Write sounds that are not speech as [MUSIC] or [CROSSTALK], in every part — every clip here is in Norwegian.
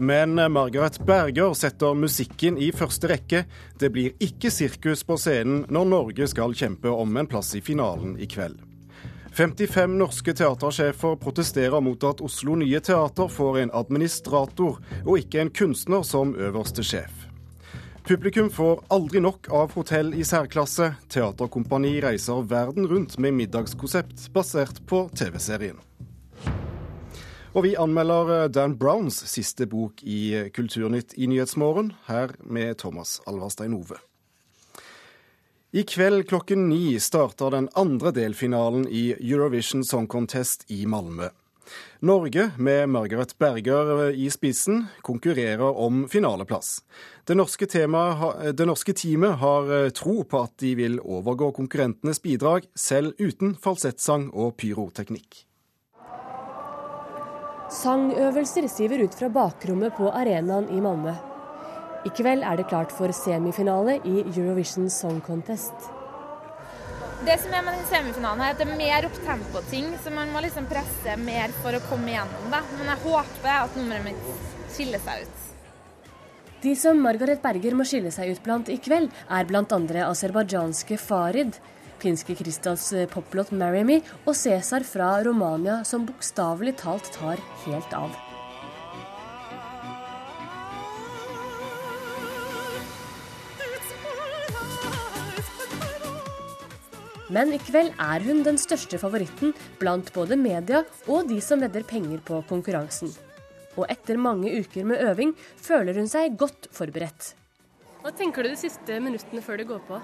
Men Margaret Berger setter musikken i første rekke. Det blir ikke sirkus på scenen når Norge skal kjempe om en plass i finalen i kveld. 55 norske teatersjefer protesterer mot at Oslo Nye Teater får en administrator og ikke en kunstner som øverste sjef. Publikum får aldri nok av hotell i særklasse. Teaterkompani reiser verden rundt med middagskonsept basert på TV-serien. Og vi anmelder Dan Browns siste bok i Kulturnytt i Nyhetsmorgen, her med Thomas Alverstein Ove. I kveld klokken ni starter den andre delfinalen i Eurovision Song Contest i Malmö. Norge, med Margaret Berger i spissen, konkurrerer om finaleplass. Det norske, tema, det norske, teamet har eh, tro på at de vil overgå konkurrentenes bidrag, selv uten falsettsang og pyroteknikk. Sangøvelser siver ut fra bakrommet på arenaen i Malmö. I kveld er det klart for semifinale i Eurovision Song Contest. Det som er med den semifinalen, er at det er mer opptempo-ting, så man må liksom presse mer for å komme igjennom det. Men jeg håper at nummeret mitt skiller seg ut. De som Margaret Berger må skille seg ut blant i kveld, er bl.a. aserbajdsjanske Farid, finske Kristas poplåt 'Marry Me' og Cæsar fra Romania, som bokstavelig talt tar helt av. Men i kveld er hun den største favoritten blant både media og de som vedder penger på konkurransen. Og etter mange uker med øving føler hun seg godt forberedt. Hva tenker du de siste minuttene før det går på?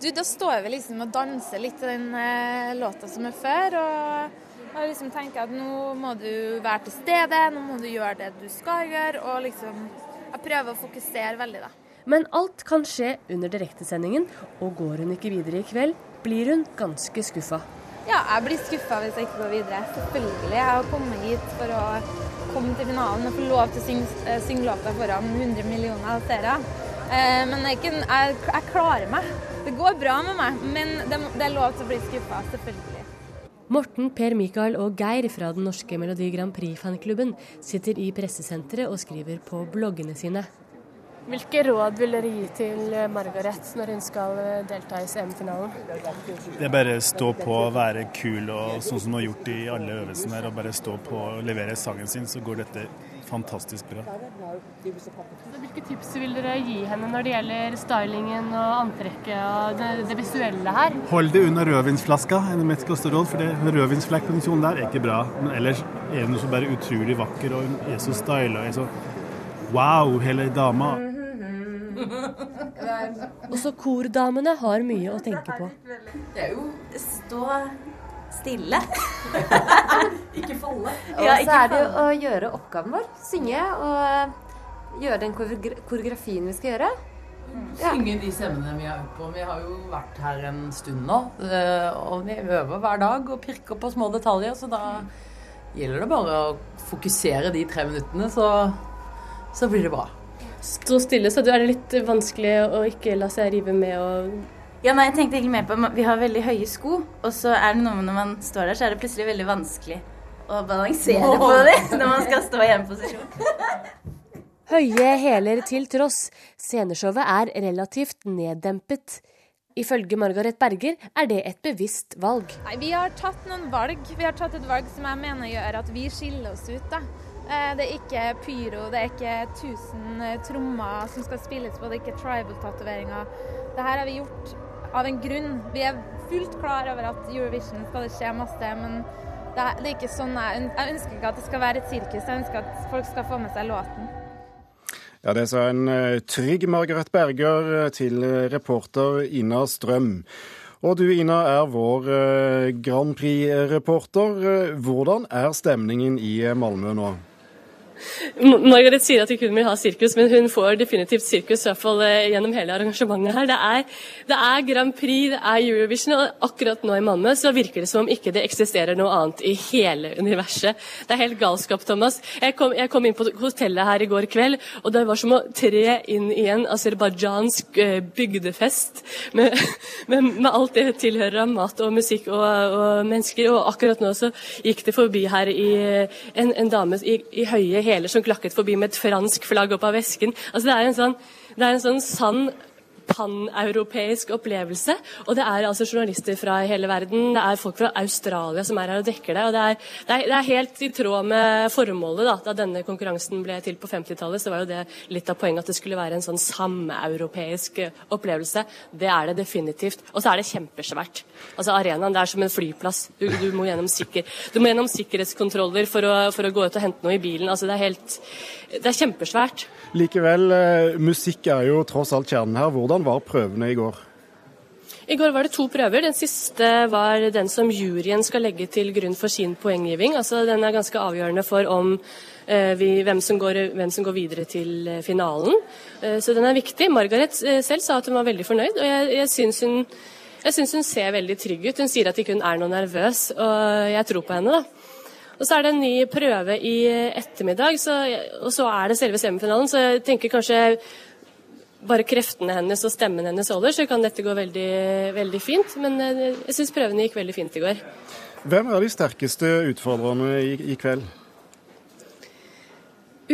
Du, Da står vi liksom og danser litt til den eh, låta som er før. Og, og liksom tenker at nå må du være til stede, nå må du gjøre det du skal gjøre. Og liksom Jeg prøver å fokusere veldig, da. Men alt kan skje under direktesendingen, og går hun ikke videre i kveld, blir hun ganske skuffa. Ja, jeg blir skuffa hvis jeg ikke går videre. Selvfølgelig. Jeg har kommet hit for å komme til finalen og få lov til å synge, eh, synge låta foran 100 millioner seere. Eh, men jeg, jeg, jeg, klarer meg. Det går bra med meg, men det, det er lov til å bli skuffa. Selvfølgelig. Morten, Per Mikael og Geir fra den norske Melodi Grand Prix-fanklubben sitter i pressesenteret og skriver på bloggene sine. Hvilke råd vil dere gi til Margaret når hun skal eh, delta i CM-finalen? Det er bare stå på, være kul og sånn som hun har gjort i alle øvelsene her. og Bare stå på og levere sangen sin, så går dette fantastisk bra. Hvilke tips vil dere gi henne når det gjelder stylingen og antrekket og det, det visuelle her? Hold det under rødvinsflaska, er mitt råd. For det rødvinsflekkposisjonen der er ikke bra. Men ellers er hun så bare utrolig vakker og hun er så styla. Wow, hele dama. [LAUGHS] Også kordamene har mye å tenke på. Det er jo stå stille. [LAUGHS] ikke falle. Og ja, så er det jo å gjøre oppgaven vår. Synge og gjøre den koreografien vi skal gjøre. Ja. Synge de stemmene vi har øvd på. Vi har jo vært her en stund nå. Eh, og vi øver hver dag og pirker på små detaljer, så da gjelder det bare å fokusere de tre minuttene, så, så blir det bra stå stille, så er det litt vanskelig å ikke la seg rive med og ja, nei, jeg tenkte egentlig mer på Vi har veldig høye sko, og så er det noe med når man står der, så er det plutselig veldig vanskelig å balansere på det når man skal stå i en posisjon. [LAUGHS] Høye hæler til tross, sceneshowet er relativt neddempet. Ifølge Margaret Berger er det et bevisst valg. Nei, Vi har tatt noen valg. Vi har tatt et valg som jeg mener gjør at vi skiller oss ut. da. Eh, det er ikke pyro, det er ikke 1000 eh, trommer som skal spilles på, det er ikke tribal-tatoveringer. Det her har vi gjort av en grunn. Vi er fullt klar over at Eurovision skal det skje masse, men det er, ikke sånn jeg, jeg ønsker ikke at det skal være et sirkus, jeg ønsker at folk skal få med seg låten. Ja, Det sa en eh, trygg Margaret Berger til reporter Ina Strøm. Og du Ina er vår Grand Prix-reporter. Hvordan er stemningen i Malmö nå? Margaret sier at hun vil ha sirkus, men hun får definitivt sirkus i hvert fall eh, gjennom hele arrangementet her. Det er, det er, Grand Prix, det er Eurovision, og akkurat nå i Malmö så virker det som om ikke det eksisterer noe annet i hele universet. Det er helt galskap, Thomas. Jeg kom, jeg kom inn på hotellet her i går kveld, og det var som å tre inn i en aserbajdsjansk eh, bygdefest med, [LAUGHS] med, med, alt det tilhører av mat og musikk og, og, mennesker. Og akkurat nå så gikk det forbi her i, en, en dame i, i høye hæler hæler som klakket forbi med et fransk flagg opp av vesken. Altså, det er en sånn, det er en sånn sann paneuropeisk opplevelse. Og det er altså journalister fra hele verden. Det er folk fra Australia som er her og dekker det. Og det er, det er, det er helt i tråd med formålet da, da denne konkurransen ble til på 50-tallet. Så var jo det litt av poenget at det skulle være en sånn sameuropeisk opplevelse. Det er det definitivt. Og så er det kjempesvært. Altså Arenaen det er som en flyplass. Du, du, må, gjennom sikker, du må gjennom sikkerhetskontroller for å, for å gå ut og hente noe i bilen. Altså det er helt Det er kjempesvært. Likevel, eh, musikk er jo tross alt kjernen her. Hvordan var prøvene i går? I går var det to prøver. Den siste var den som juryen skal legge til grunn for sin poenggiving. Altså, den er ganske avgjørende for om eh, vi, hvem, som går, hvem, som går, videre til eh, finalen. Eh, så den er viktig. Margaret eh, selv sa at hun var veldig fornøyd, og jeg, jeg syns hun, hun, ser veldig trygg ut. Hun sier at ikke hun er noe nervøs, og jeg tror på henne, da. Og så er det en ny prøve i ettermiddag, så, og så er det selve semifinalen. Så jeg tenker kanskje bare kreftene hennes og stemmen hennes holder, så kan dette gå veldig, veldig fint. Men eh, jeg syns prøvene gikk veldig fint i går. Hvem er de sterkeste utfordrerne i, i kveld?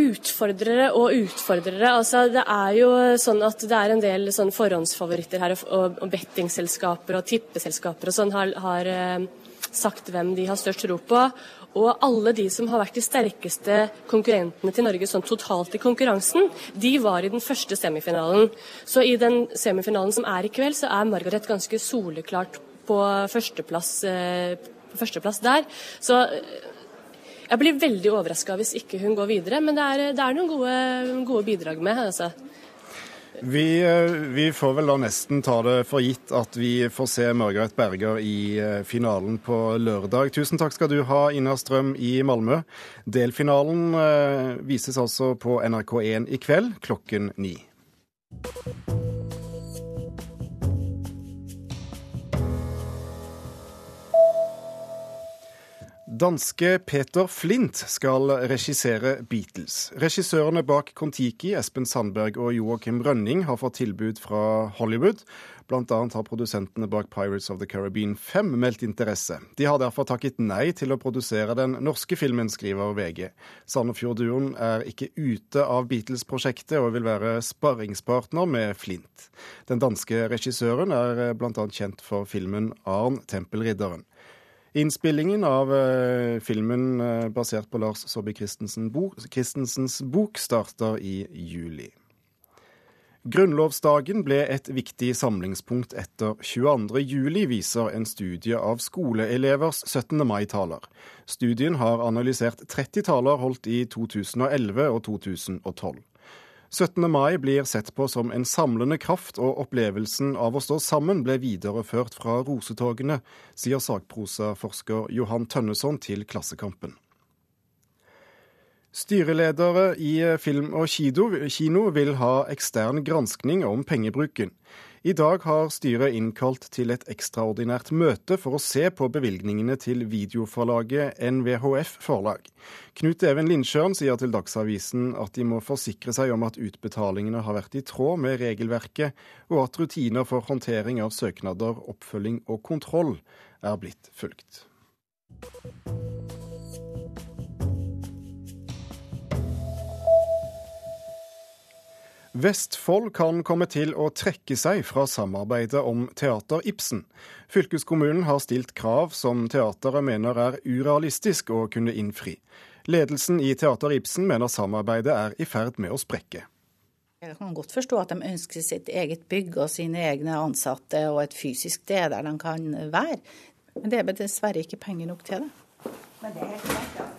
Utfordrere og utfordrere. altså Det er jo sånn at det er en del sånn forhåndsfavoritter her, og, og bettingselskaper og tippeselskaper og sånn har, har eh, sagt hvem de har størst tro på. Og alle de som har vært de sterkeste konkurrentene til Norge sånn totalt i konkurransen, de var i den første semifinalen. Så i den semifinalen som er i kveld, så er Margaret ganske soleklart på førsteplass, eh, på førsteplass der. Så eh, jeg blir veldig overraska hvis ikke hun går videre, men det er, det er noen gode, gode bidrag med. altså. Vi, eh, vi, får vel da nesten ta det for gitt at vi får se Margaret Berger i eh, finalen på lørdag. Tusen takk skal du ha, Ina Strøm i Malmö. Delfinalen eh, vises altså på NRK1 i kveld klokken ni. Danske Peter Flint skal regissere Beatles. Regissørene bak Kon-Tiki, Espen Sandberg og Joakim Rønning, har fått tilbud fra Hollywood. Blant annet har produsentene bak Pirates of the Caribbean 5 meldt interesse. De har derfor takket nei til å produsere den norske filmen, skriver VG. Sandefjord-duoen er ikke ute av Beatles-prosjektet og vil være sparringspartner med Flint. Den danske regissøren er bl.a. kjent for filmen Arn Tempelridderen. Innspillingen av uh, filmen uh, basert på Lars Saabye Christensens bok starter i juli. Grunnlovsdagen ble et viktig samlingspunkt etter 22.07, viser en studie av skoleelevers 17. mai-taler. Studien har analysert 30 taler holdt i 2011 og 2012. 17. mai blir sett på som en samlende kraft, og opplevelsen av å stå sammen ble videreført fra rosetogene, sier sakprosaforsker Johan Tønneson til Klassekampen. Styreledere i film og kino vil ha ekstern granskning om pengebruken. I dag har styret innkalt til et ekstraordinært møte for å se på bevilgningene til videoforlaget NVHF Forlag. Knut Even Lindsjøen sier til Dagsavisen at de må forsikre seg om at utbetalingene har vært i tråd med regelverket, og at rutiner for håndtering av søknader, oppfølging og kontroll er blitt fulgt. Vestfold kan komme til å trekke seg fra samarbeidet om Teater Ibsen. Fylkeskommunen har stilt krav som teateret mener er urealistisk å kunne innfri. Ledelsen i Teater Ibsen mener samarbeidet er i ferd med å sprekke. Jeg kan godt forstå at de ønsker sitt eget bygg og sine egne ansatte og et fysisk sted der de kan være, men det er dessverre ikke penger nok til det. Men det er helt klart, ja.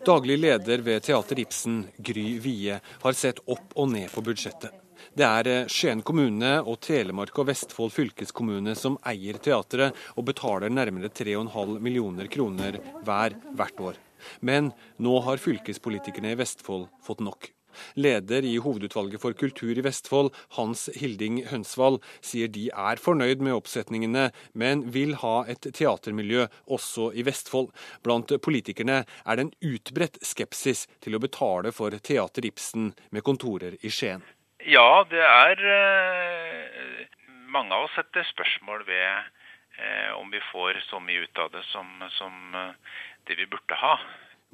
Daglig leder ved Teater Ibsen, Gry Wie, har sett opp og ned på budsjettet. Det er eh, Skien kommune og Telemark og Vestfold fylkeskommune som eier teatret, og betaler nærmere 3,5 millioner kroner hver hvert år. Men nå har fylkespolitikerne i Vestfold fått nok. Leder i Hovedutvalget for kultur i Vestfold, Hans Hilding Hønsvall, sier de er fornøyd med oppsetningene, men vil ha et teatermiljø også i Vestfold. Blant politikerne er det en utbredt skepsis til å betale for Teater Ibsen med kontorer i Skien. Ja, det er eh, Mange av oss setter spørsmål ved eh, om vi får så mye ut av det som, som eh, det vi burde ha.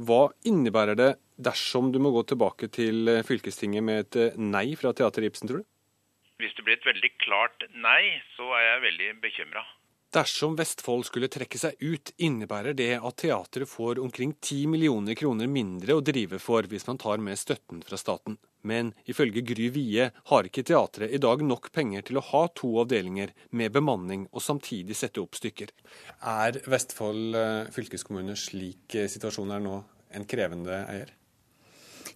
Hva innebærer det dersom du må gå tilbake til fylkestinget med et nei fra Teater Ibsen, tror du? Hvis det blir et veldig klart nei, så er jeg veldig bekymra. Dersom Vestfold skulle trekke seg ut, innebærer det at teatret får omkring 10 millioner kroner mindre å drive for hvis man tar med støtten fra staten. Men ifølge Gry Wie har ikke teatret i dag nok penger til å ha to avdelinger med bemanning og samtidig sette opp stykker. Er Vestfold eh, fylkeskommune slik eh, situasjonen er nå, en krevende eier?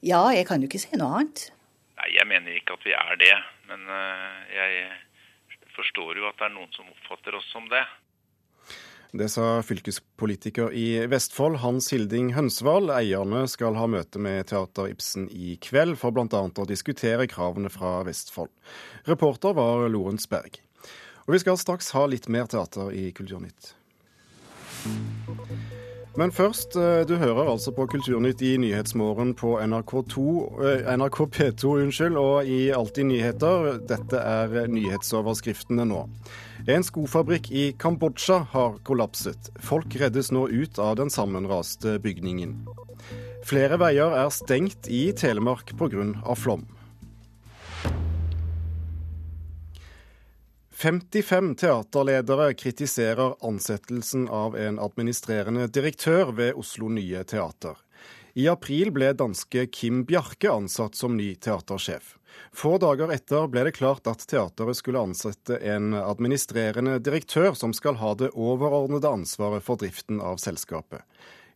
Ja, jeg kan jo ikke si noe annet. Nei, jeg mener ikke at vi er det. Men eh, jeg forstår jo at det er noen som oppfatter oss som det. Det sa fylkespolitiker i Vestfold, Hans Hilding Hønsvall. Eierne skal ha møte med Teater Ibsen i kveld, for bl.a. å diskutere kravene fra Vestfold. Reporter var Lorentz Berg. Og vi skal straks ha litt mer teater i Kulturnytt. Men først, eh, du hører altså på Kulturnytt i Nyhetsmorgen på NRK2, eh, NRK P2 unnskyld, og i Alltid nyheter. Dette er nyhetsoverskriftene nå. En skofabrikk i Kambodsja har kollapset. Folk reddes nå ut av den sammenraste bygningen. Flere veier er stengt i Telemark pga. flom. 55 teaterledere kritiserer ansettelsen av en administrerende direktør ved Oslo Nye Teater. I april ble danske Kim Bjarke ansatt som ny teatersjef. Få dager etter ble det klart at teateret skulle ansette en administrerende direktør som skal ha det overordnede ansvaret for driften av selskapet.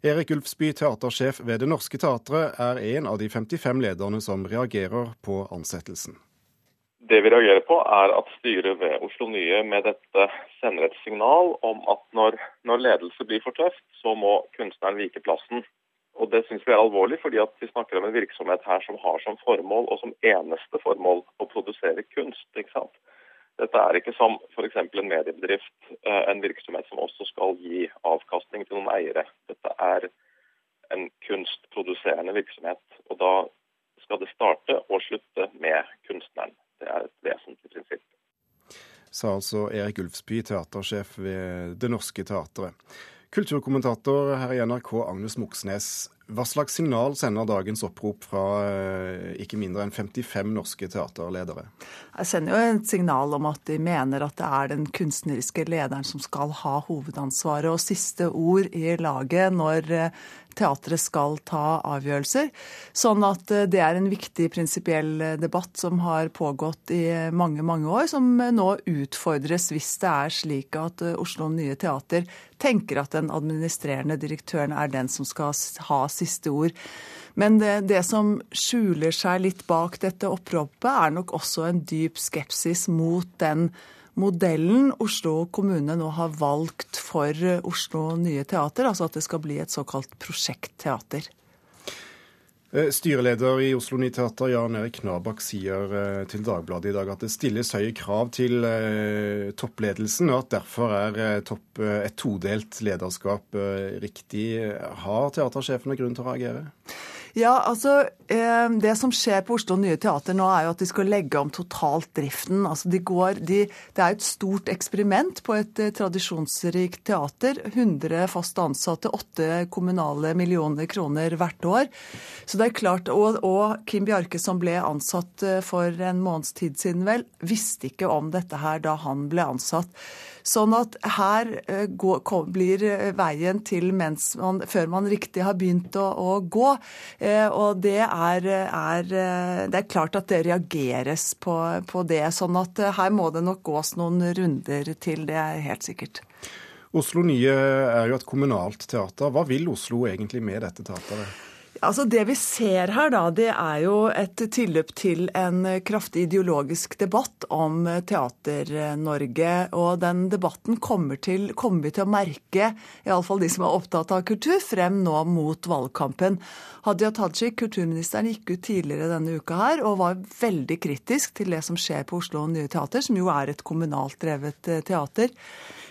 Erik Ulfsby, teatersjef ved Det Norske Teatret, er en av de 55 lederne som reagerer på ansettelsen. Det vi reagerer på, er at styret ved Oslo Nye med dette sender et signal om at når, når ledelse blir for tøft, så må kunstneren vike plassen. Og Det syns vi er alvorlig, fordi at vi snakker om en virksomhet her som har som formål, og som eneste formål, å produsere kunst. ikke sant? Dette er ikke som f.eks. en mediebedrift, eh, en virksomhet som også skal gi avkastning til noen eiere. Dette er en kunstproduserende virksomhet. og Da skal det starte og slutte med kunstneren. Det er et vesentlig prinsipp. Sa altså Erik Ulfsby, teatersjef ved Det Norske Teatret. Kulturkommentator her i NRK, Agnes Moxnes. Hva slags signal sender dagens opprop fra eh, ikke mindre enn 55 norske teaterledere? Jeg sender jo et signal om at de mener at det er den kunstneriske lederen som skal ha hovedansvaret og siste ord i laget når eh, teatret skal ta avgjørelser. Sånn at eh, det er en viktig prinsipiell debatt som har pågått i mange, mange år, som nå utfordres hvis det er slik at Oslo Nye Teater tenker at den administrerende direktøren er den som skal ha siste ord. Men det, det, som skjuler seg litt bak dette oppropet, er nok også en dyp skepsis mot den modellen Oslo kommune nå har valgt for Oslo Nye Teater, altså at det skal bli et såkalt prosjektteater. Eh, styreleder i Oslo Nye Teater, Jan Erik Knabak, sier eh, til Dagbladet i dag at det stilles høye krav til eh, toppledelsen, og at derfor er et todelt lederskap riktig. Har teatersjefene grunn til å reagere? Ja, altså eh, Det som skjer på Oslo Nye Teater nå, er jo at de skal legge om totalt driften. Altså de går, de, det er et stort eksperiment på et eh, tradisjonsrikt teater. 100 fast ansatte, 8 kommunale millioner kroner hvert år. Så det er klart, og, og Kim Bjarke, som ble ansatt eh, for en måneds tid siden, vel, visste ikke om dette her da han ble ansatt. Sånn at her eh, går, blir eh, veien til man, før man riktig har begynt å, å gå. Eh, og det er, er, det er, klart at det reageres på, på det. Sånn at her må det nok gås noen runder til, det er helt sikkert. Oslo Nye er jo et kommunalt teater. Hva vil Oslo egentlig med dette teateret? Altså Det vi ser her, da, det er jo et tilløp til en kraftig ideologisk debatt om Teater-Norge. Og den debatten kommer, til, kommer vi til å merke, iallfall de som er opptatt av kultur, frem nå mot valgkampen. Hadia Tajik, kulturministeren, gikk ut tidligere denne uka her og var veldig kritisk til det som skjer på Oslo Nye Teater, som jo er et kommunalt drevet eh, teater.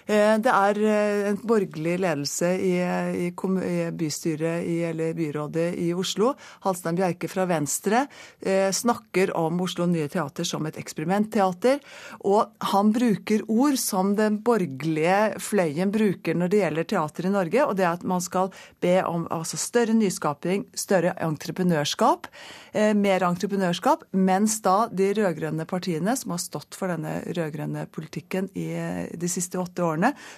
Eh, det er eh, en borgerlig ledelse i, i, i bystyret i, eller byrådet i Oslo. Halstein Bjerke fra Venstre eh, snakker om Oslo Nye Teater som et eksperimentteater. Og han bruker ord som den borgerlige fløyen bruker når det gjelder teater i Norge, og det er at man skal be om altså, større nyskaping, større entreprenørskap. Mer entreprenørskap, mens da de rød-grønne partiene, som har stått for denne rød-grønne politikken i de siste åtte årene,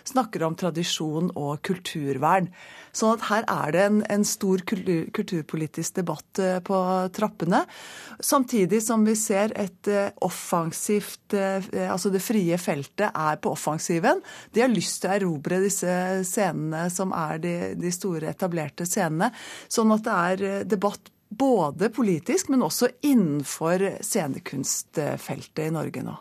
snakker om tradisjon og kulturvern. Sånn at her er det en, en stor kultur, kulturpolitisk debatt eh, på trappene. Samtidig som vi ser et eh, offensivt Altså det frie feltet er på offensiven. De har lyst til å erobre disse scenene som er de, de store, etablerte scenene. Sånn at det er debatt både politisk, men også innenfor scenekunstfeltet i Norge nå.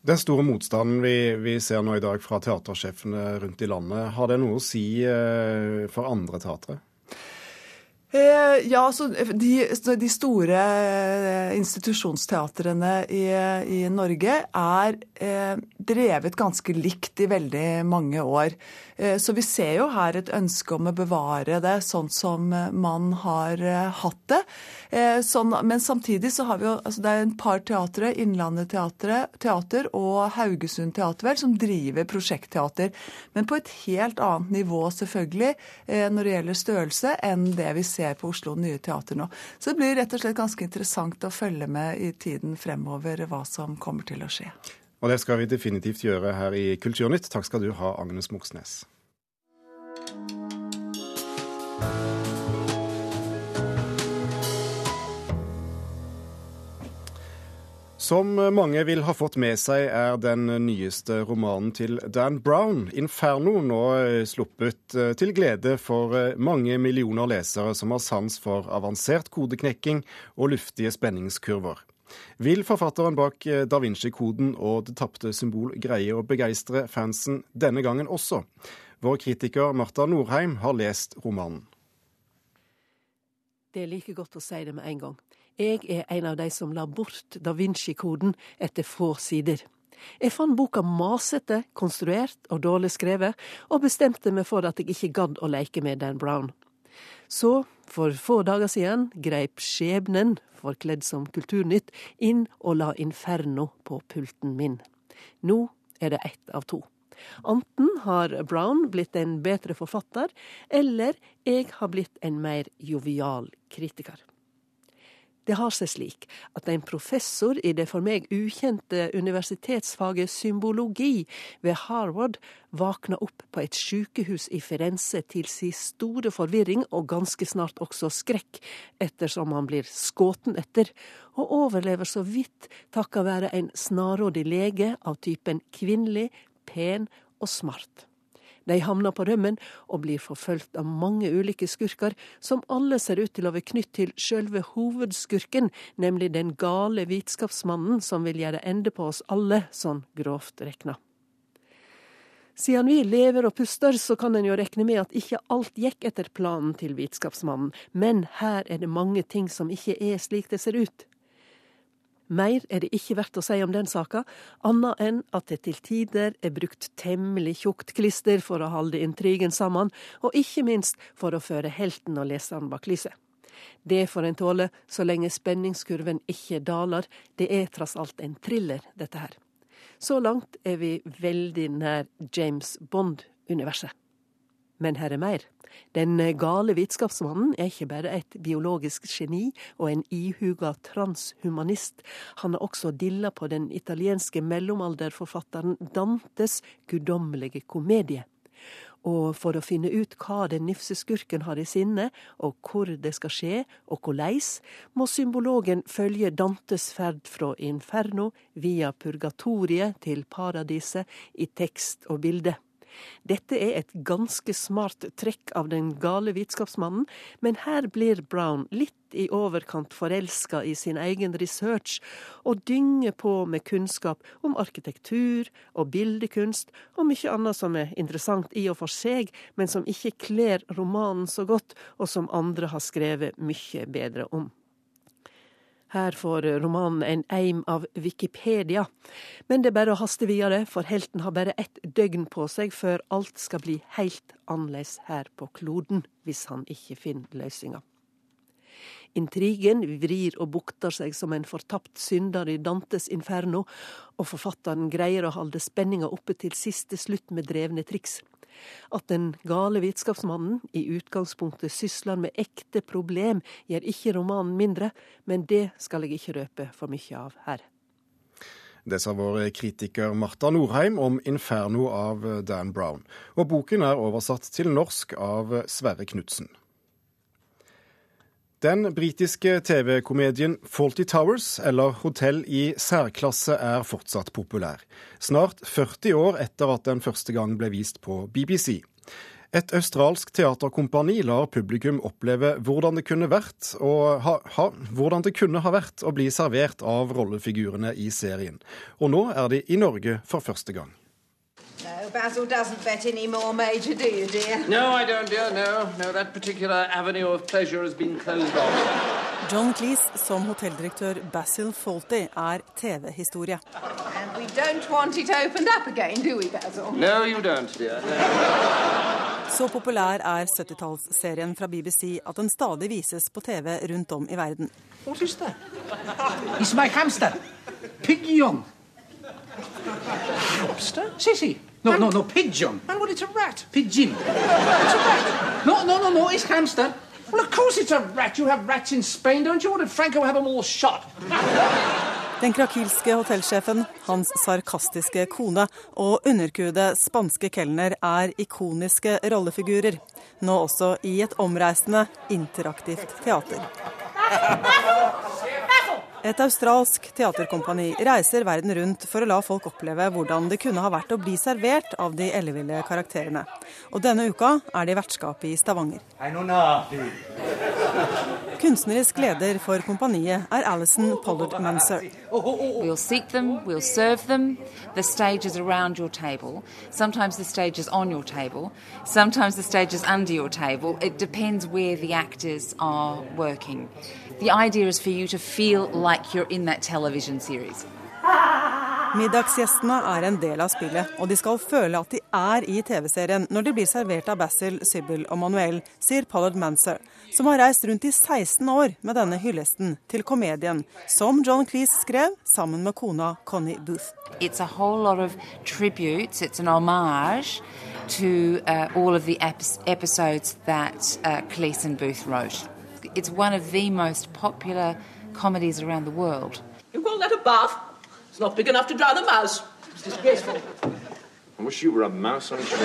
Den store motstanden vi, vi, ser nå i dag fra teatersjefene rundt i landet, har det noe å si eh, for andre teatre? Eh, ja, så de, de, store eh, institusjonsteatrene i, i Norge er eh, drevet ganske likt i veldig mange år. Eh, så vi ser jo her et ønske om å bevare det sånn som man har hatt det. Sånn, men samtidig så har vi jo altså Det er en par teatre, Innlandet teater og Haugesund teater, vel, som driver prosjektteater. Men på et helt annet nivå, selvfølgelig, når det gjelder størrelse, enn det vi ser på Oslo Nye Teater nå. Så det blir rett og slett ganske interessant å følge med i tiden fremover hva som kommer til å skje. Og det skal vi definitivt gjøre her i Kulturnytt. Takk skal du ha, Agnes Moxnes. Som mange vil ha fått med seg, er den nyeste romanen til Dan Brown, 'Inferno', nå sluppet eh, til glede for eh, mange millioner lesere som har sans for avansert kodeknekking og luftige spenningskurver. Vil forfatteren bak eh, Da Vinci-koden og Det tapte symbol greie å begeistre fansen denne gangen også? Vår kritiker Marta Norheim har lest romanen. Det er like godt å si det med en gang. Jeg er en av de som la bort Da Vinci-koden etter få sider. Jeg fant boka masete, konstruert og dårlig skrevet, og bestemte meg for at jeg ikke gadd å leke med Dan Brown. Så, for få dager siden, greip skjebnen forkledd som Kulturnytt, inn og la Inferno på pulten min. Nå er det ett av to. Enten har Brown blitt en bedre forfatter, eller jeg har blitt en mer jovial kritiker. Det har seg slik at en professor i det for meg ukjente universitetsfaget symbologi ved Harvard våkna opp på et sykehus i Firenze til sin store forvirring og ganske snart også skrekk, ettersom han blir skåten etter, og overlever så vidt takket være en snarrådig lege av typen kvinnelig, pen og smart. De havner på rømmen og blir forfulgt av mange ulike skurker, som alle ser ut til å være knytt til sjølve hovedskurken, nemlig den gale vitskapsmannen som vil gjøre ende på oss alle, sånn grovt rekna. Siden vi lever og puster, så kan en jo rekne med at ikke alt gikk etter planen til vitskapsmannen, men her er det mange ting som ikke er slik det ser ut. Mer er det ikke verdt å si om den saka, annet enn at det til tider er brukt temmelig tjukt klister for å holde intrigen sammen, og ikke minst for å føre helten og leseren bak lyset. Det får en tåle så lenge spenningskurven ikke daler, det er tross alt en thriller, dette her. Så langt er vi veldig nær James Bond-universet. Men her er mer. Den gale vitenskapsmannen er ikke bare et biologisk geni og en ihuga transhumanist. Han har også dilla på den italienske mellomalderforfatteren Dantes guddommelige komedie. Og for å finne ut hva den nifse skurken har i sinne, og hvor det skal skje, og korleis, må symbologen følge Dantes ferd fra inferno via purgatoriet til paradiset i tekst og bilde. Dette er et ganske smart trekk av den gale vitenskapsmannen, men her blir Brown litt i overkant forelska i sin egen research, og dynger på med kunnskap om arkitektur og bildekunst, og mye annet som er interessant i og for seg, men som ikke kler romanen så godt, og som andre har skrevet mye bedre om. Her får romanen en eim av Wikipedia. Men det er bare å haste videre, for helten har bare ett døgn på seg før alt skal bli helt annerledes her på kloden, hvis han ikke finner løsninga. Intrigen vrir og bukter seg som en fortapt synder i Dantes inferno, og forfatteren greier å holde spenninga oppe til siste slutt med drevne triks. At den gale vitenskapsmannen i utgangspunktet sysler med ekte problem, gjør ikke romanen mindre, men det skal jeg ikke røpe for mye av her. Det sa vår kritiker Marta Norheim om 'Inferno' av Dan Brown. Og boken er oversatt til norsk av Sverre Knutsen. Den britiske TV-komedien Faulty Towers, eller Hotell i særklasse, er fortsatt populær. Snart 40 år etter at den første gang ble vist på BBC. Et australsk teaterkompani lar publikum oppleve hvordan det kunne vært, ha, ha, hvordan det kunne ha vært å bli servert av rollefigurene i serien. Og nå er de i Norge for første gang. No, Basil doesn't bet any more, Major, do you, dear? No, I don't, dear. No, no, that particular avenue of pleasure has been closed off. John Cleese som hotelldirektør Basil Fawlty er TV-historie. And we don't want it opened up again, do we, Basil? No, you don't, dear. No. Så populær er 70-tallsserien fra BBC at den stadig vises på TV rundt om i verden. What is that? It's my hamster. Piggy Young. Hamster? Sissy? No, no, no, pigeon. And well, it's a rat. Pigeon. It's a rat. No, no, no, no, it's hamster. Well, of course it's a rat. You have rats in Spain, don't you? What did Franco have them all shot? Den krakilske hotellsjefen, hans sarkastiske kone og underkuede spanske kelner er ikoniske rollefigurer. Nå også i et omreisende, interaktivt teater. Et australsk teaterkompani reiser verden rundt for å la folk oppleve hvordan det kunne ha vært å bli servert av de elleville karakterene. Og denne uka er de vertskap i Stavanger. Kunstnerisk leder for kompaniet er Alison Pollard Manser. We'll seek them, we'll serve them. The stage is around your table. Sometimes the stage is on your table. Sometimes the stage is under your table. It depends where the actors are working. The idea is for you to feel like you're in that television series. Middagsgjestene er en del av spillet, og de skal føle at de er i TV-serien når de blir servert av Basil, Sybil og Manuel, sier Pollard Manser, som har reist rundt i 16 år med denne hyllesten til komedien, som John Cleese skrev sammen med kona Connie Booth. It's a whole lot of tributes, it's an homage to uh, all of the episodes that uh, Cleese and Booth wrote. It's one of the most popular comedies around the world. You call that a bath? It's not big enough to drown a mouse. It's disgraceful. I wish you were a mouse on a tree.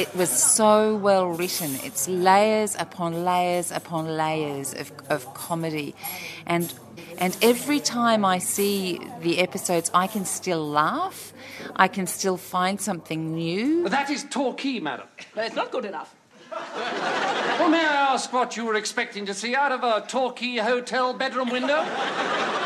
It was so well written. It's layers upon layers upon layers of, of comedy. And and every time I see the episodes, I can still laugh. I can still find something new. That is Torquay, madam. It's not good enough. Well, may I ask what you were expecting to see out of a Torquay hotel bedroom window?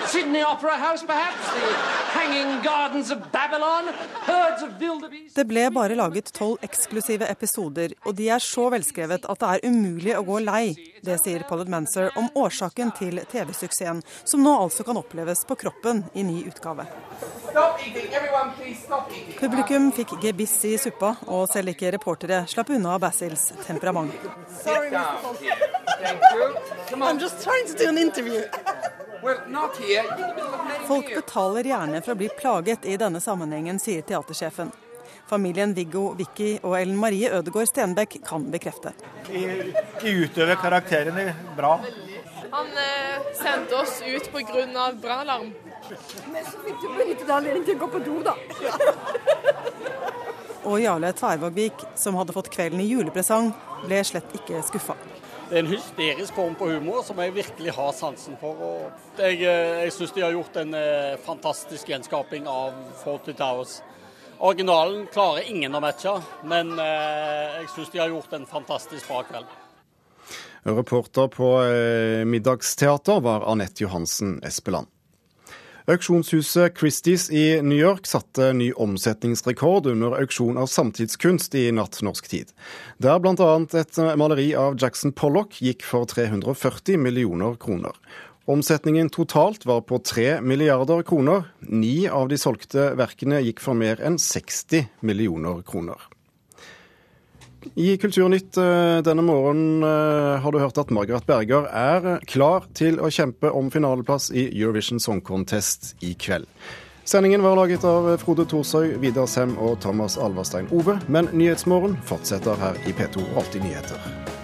Sydney Opera House, perhaps? The Hanging Gardens of Babylon? Herds of wildebeest? Det ble bare laget tolv eksklusive episoder, og de er så velskrevet at det er umulig å gå lei. Det sier Pollard Manser om årsaken til TV-suksessen, som nå altså kan oppleves på kroppen i ny utgave. Publikum fikk gebiss i suppa, og selv ikke reportere slapp unna Basils temperament. Sorry, I'm just trying to do an interview. Folk betaler gjerne for å bli plaget i denne sammenhengen, sier teatersjefen. Familien Viggo, Vicky og Ellen Marie Ødegård Stenbekk kan bekrefte. De, de utøver karakterene bra. Han eh, sendte oss ut pga. brannalarm. Men så fikk du benyttet anledningen til å gå på do, da. [LAUGHS] og Jarle Tvervågvik, som hadde fått kvelden i julepresang, ble slett ikke skuffa. Det er en hysterisk form på humor som jeg virkelig har sansen for. Og jeg eh, jeg syns de har gjort en eh, fantastisk gjenskaping av Forty Towers. Originalen klarer ingen å matche, men eh, jeg syns de har gjort en fantastisk bra kveld. Reporter på Middagsteater var Anette Johansen Espeland. Auksjonshuset Christies i New York satte ny omsetningsrekord under auksjon av samtidskunst i natt norsk tid. Der bl.a. et maleri av Jackson Pollock gikk for 340 millioner kroner. Omsetningen totalt var på 3 milliarder kroner. Ni av de solgte verkene gikk for mer enn 60 millioner kroner. I Kulturnytt eh, denne morgenen eh, har du hørt at Margaret Berger er klar til å kjempe om finaleplass i Eurovision Song Contest i kveld. Sendingen var laget av Frode Thorsøy, Vidar Sem og Thomas Alverstein Ove, men Nyhetsmorgen fortsetter her i P2 og Alltid nyheter.